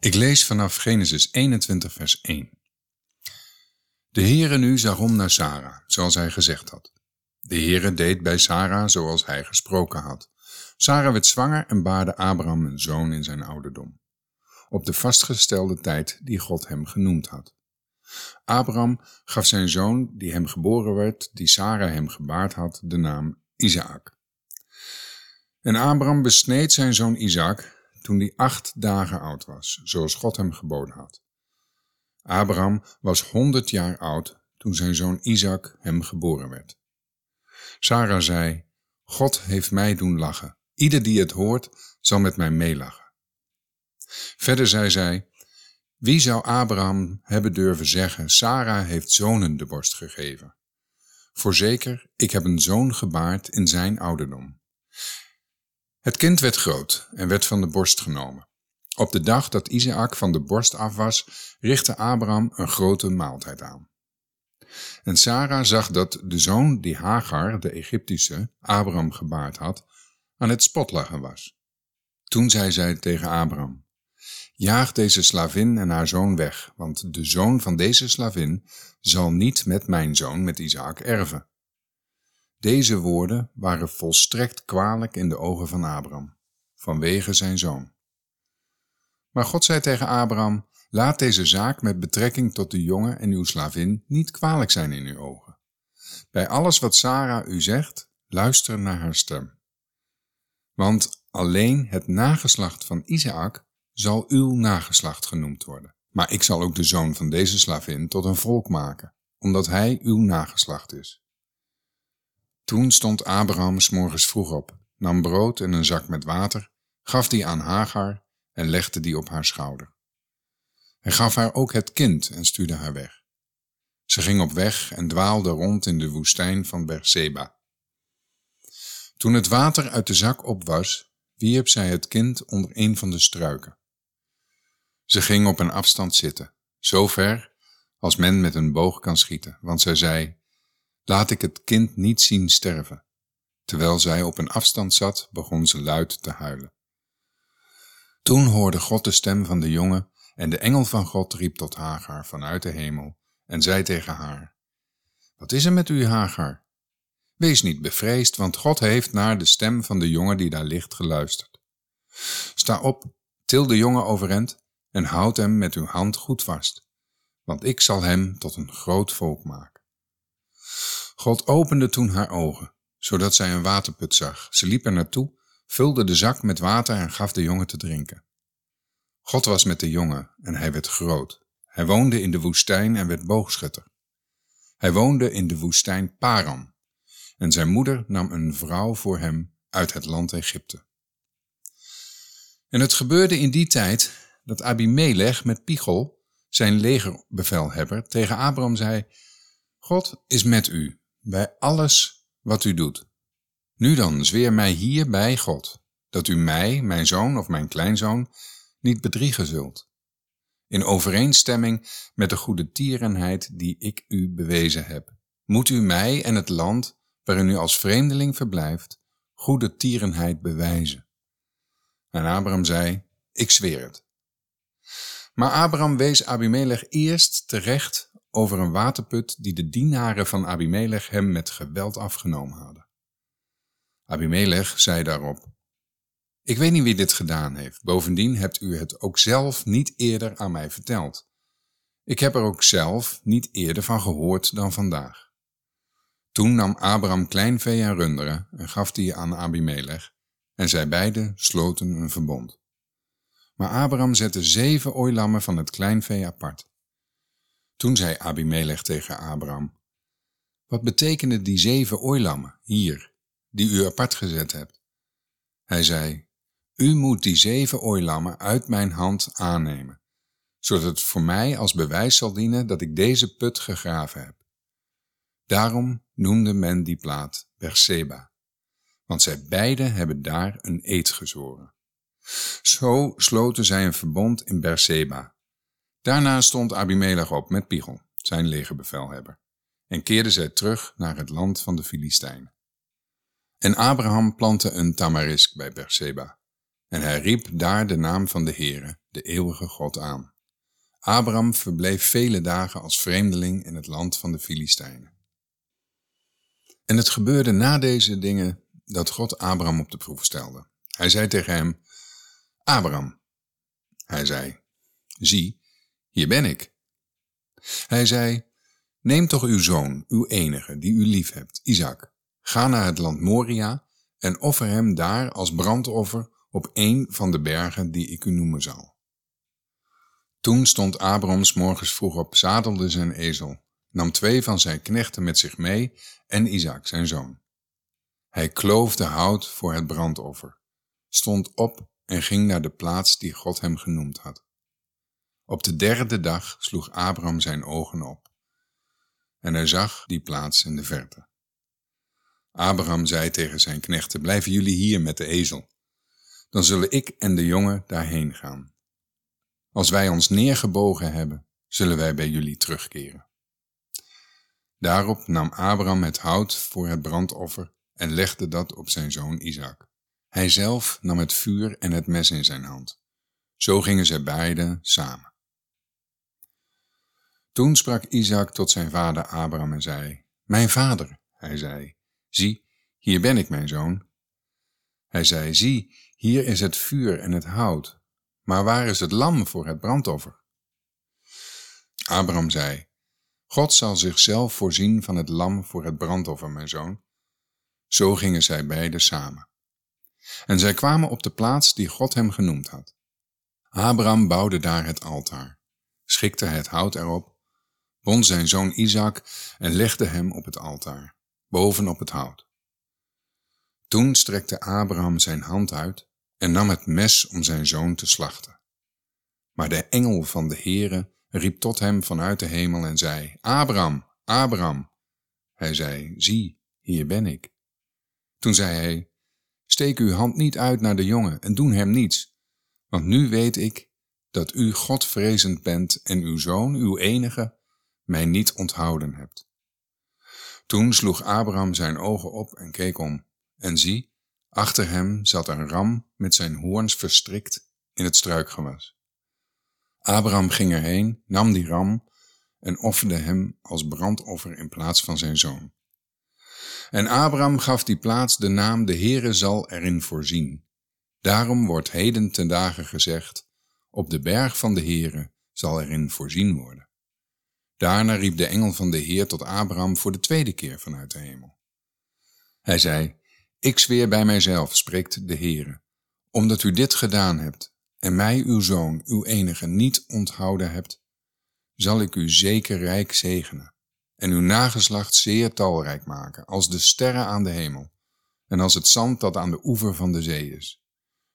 Ik lees vanaf Genesis 21, vers 1. De Heere nu zag om naar Sara, zoals hij gezegd had. De Heere deed bij Sara zoals hij gesproken had. Sara werd zwanger en baarde Abraham een zoon in zijn ouderdom, op de vastgestelde tijd die God hem genoemd had. Abraham gaf zijn zoon, die hem geboren werd, die Sara hem gebaard had, de naam Isaac. En Abraham besneed zijn zoon Isaac toen hij acht dagen oud was, zoals God hem geboden had. Abraham was honderd jaar oud toen zijn zoon Isaac hem geboren werd. Sarah zei, God heeft mij doen lachen. Ieder die het hoort, zal met mij meelachen. Verder zei zij, wie zou Abraham hebben durven zeggen, Sarah heeft zonen de borst gegeven? Voorzeker, ik heb een zoon gebaard in zijn ouderdom. Het kind werd groot en werd van de borst genomen. Op de dag dat Isaac van de borst af was, richtte Abraham een grote maaltijd aan. En Sarah zag dat de zoon die Hagar, de Egyptische, Abraham gebaard had, aan het spotlachen was. Toen zei zij tegen Abraham, Jaag deze slavin en haar zoon weg, want de zoon van deze slavin zal niet met mijn zoon, met Isaac, erven. Deze woorden waren volstrekt kwalijk in de ogen van Abraham, vanwege zijn zoon. Maar God zei tegen Abraham, laat deze zaak met betrekking tot de jongen en uw slavin niet kwalijk zijn in uw ogen. Bij alles wat Sarah u zegt, luister naar haar stem. Want alleen het nageslacht van Isaac zal uw nageslacht genoemd worden. Maar ik zal ook de zoon van deze slavin tot een volk maken, omdat hij uw nageslacht is. Toen stond Abraham s morgens vroeg op, nam brood en een zak met water, gaf die aan Hagar en legde die op haar schouder. Hij gaf haar ook het kind en stuurde haar weg. Ze ging op weg en dwaalde rond in de woestijn van Berseba. Toen het water uit de zak op was, wierp zij het kind onder een van de struiken. Ze ging op een afstand zitten, zo ver als men met een boog kan schieten, want zij zei, laat ik het kind niet zien sterven. Terwijl zij op een afstand zat, begon ze luid te huilen. Toen hoorde God de stem van de jongen en de engel van God riep tot Hagar vanuit de hemel en zei tegen haar, Wat is er met u, Hagar? Wees niet bevreesd, want God heeft naar de stem van de jongen die daar ligt geluisterd. Sta op, til de jongen overend en houd hem met uw hand goed vast, want ik zal hem tot een groot volk maken. God opende toen haar ogen, zodat zij een waterput zag. Ze liep er naartoe vulde de zak met water en gaf de jongen te drinken. God was met de jongen en hij werd groot. Hij woonde in de woestijn en werd boogschutter. Hij woonde in de woestijn Paran en zijn moeder nam een vrouw voor hem uit het land Egypte. En het gebeurde in die tijd dat Abimelech met Pichol, zijn legerbevelhebber, tegen Abraham zei, God is met u bij alles wat u doet. Nu dan, zweer mij hier bij God, dat u mij, mijn zoon of mijn kleinzoon, niet bedriegen zult. In overeenstemming met de goede tierenheid die ik u bewezen heb, moet u mij en het land waarin u als vreemdeling verblijft, goede tierenheid bewijzen. En Abraham zei, ik zweer het. Maar Abraham wees Abimelech eerst terecht over een waterput die de dienaren van Abimelech hem met geweld afgenomen hadden. Abimelech zei daarop, Ik weet niet wie dit gedaan heeft. Bovendien hebt u het ook zelf niet eerder aan mij verteld. Ik heb er ook zelf niet eerder van gehoord dan vandaag. Toen nam Abraham kleinvee en runderen en gaf die aan Abimelech, en zij beiden sloten een verbond. Maar Abraham zette zeven ooilammen van het kleinvee apart. Toen zei Abimelech tegen Abraham, Wat betekenen die zeven ooilammen hier die u apart gezet hebt. Hij zei, u moet die zeven ooilammen uit mijn hand aannemen, zodat het voor mij als bewijs zal dienen dat ik deze put gegraven heb. Daarom noemde men die plaat Berseba, want zij beiden hebben daar een eed gezworen. Zo sloten zij een verbond in Berseba. Daarna stond Abimelech op met Pichel, zijn legerbevelhebber, en keerde zij terug naar het land van de Filistijnen. En Abraham plantte een tamarisk bij Berseba. En hij riep daar de naam van de Heere, de eeuwige God aan. Abraham verbleef vele dagen als vreemdeling in het land van de Filistijnen. En het gebeurde na deze dingen dat God Abraham op de proef stelde. Hij zei tegen hem, Abraham. Hij zei, zie, hier ben ik. Hij zei, neem toch uw zoon, uw enige, die u lief hebt, Isaac. Ga naar het land Moria en offer hem daar als brandoffer op een van de bergen die ik u noemen zal. Toen stond Abraham s morgens vroeg op, zadelde zijn ezel, nam twee van zijn knechten met zich mee en Isaac zijn zoon. Hij kloofde hout voor het brandoffer, stond op en ging naar de plaats die God hem genoemd had. Op de derde dag sloeg Abraham zijn ogen op en hij zag die plaats in de verte. Abraham zei tegen zijn knechten, blijven jullie hier met de ezel. Dan zullen ik en de jongen daarheen gaan. Als wij ons neergebogen hebben, zullen wij bij jullie terugkeren. Daarop nam Abraham het hout voor het brandoffer en legde dat op zijn zoon Isaac. Hij zelf nam het vuur en het mes in zijn hand. Zo gingen zij beiden samen. Toen sprak Isaac tot zijn vader Abraham en zei, Mijn vader, hij zei, zie, hier ben ik, mijn zoon. Hij zei, zie, hier is het vuur en het hout, maar waar is het lam voor het brandoffer? Abraham zei, God zal zichzelf voorzien van het lam voor het brandoffer, mijn zoon. Zo gingen zij beiden samen. En zij kwamen op de plaats die God hem genoemd had. Abraham bouwde daar het altaar, schikte het hout erop, bond zijn zoon Isaac en legde hem op het altaar, bovenop het hout. Toen strekte Abraham zijn hand uit en nam het mes om zijn zoon te slachten. Maar de engel van de Heere riep tot hem vanuit de hemel en zei, Abraham, Abraham. Hij zei, zie, hier ben ik. Toen zei hij, steek uw hand niet uit naar de jongen en doe hem niets, want nu weet ik dat u Godvrezend bent en uw zoon, uw enige, mij niet onthouden hebt. Toen sloeg Abraham zijn ogen op en keek om, en zie, achter hem zat een ram met zijn hoorns verstrikt in het struikgewas. Abraham ging erheen, nam die ram en offerde hem als brandoffer in plaats van zijn zoon. En Abraham gaf die plaats de naam De Heere zal erin voorzien. Daarom wordt heden ten dagen gezegd, op de berg van de Heere zal erin voorzien worden. Daarna riep de engel van de Heer tot Abraham voor de tweede keer vanuit de hemel. Hij zei, ik zweer bij mijzelf, spreekt de Heere, omdat u dit gedaan hebt en mij uw zoon, uw enige, niet onthouden hebt, zal ik u zeker rijk zegenen en uw nageslacht zeer talrijk maken, als de sterren aan de hemel en als het zand dat aan de oever van de zee is.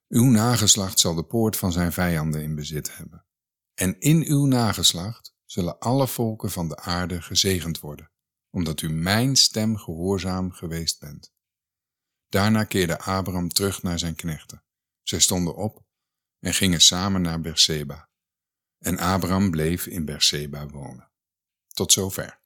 Uw nageslacht zal de poort van zijn vijanden in bezit hebben. En in uw nageslacht zullen alle volken van de aarde gezegend worden, omdat u mijn stem gehoorzaam geweest bent. Daarna keerde Abraham terug naar zijn knechten. Zij stonden op en gingen samen naar Berseba. En Abraham bleef in Berseba wonen. Tot zover.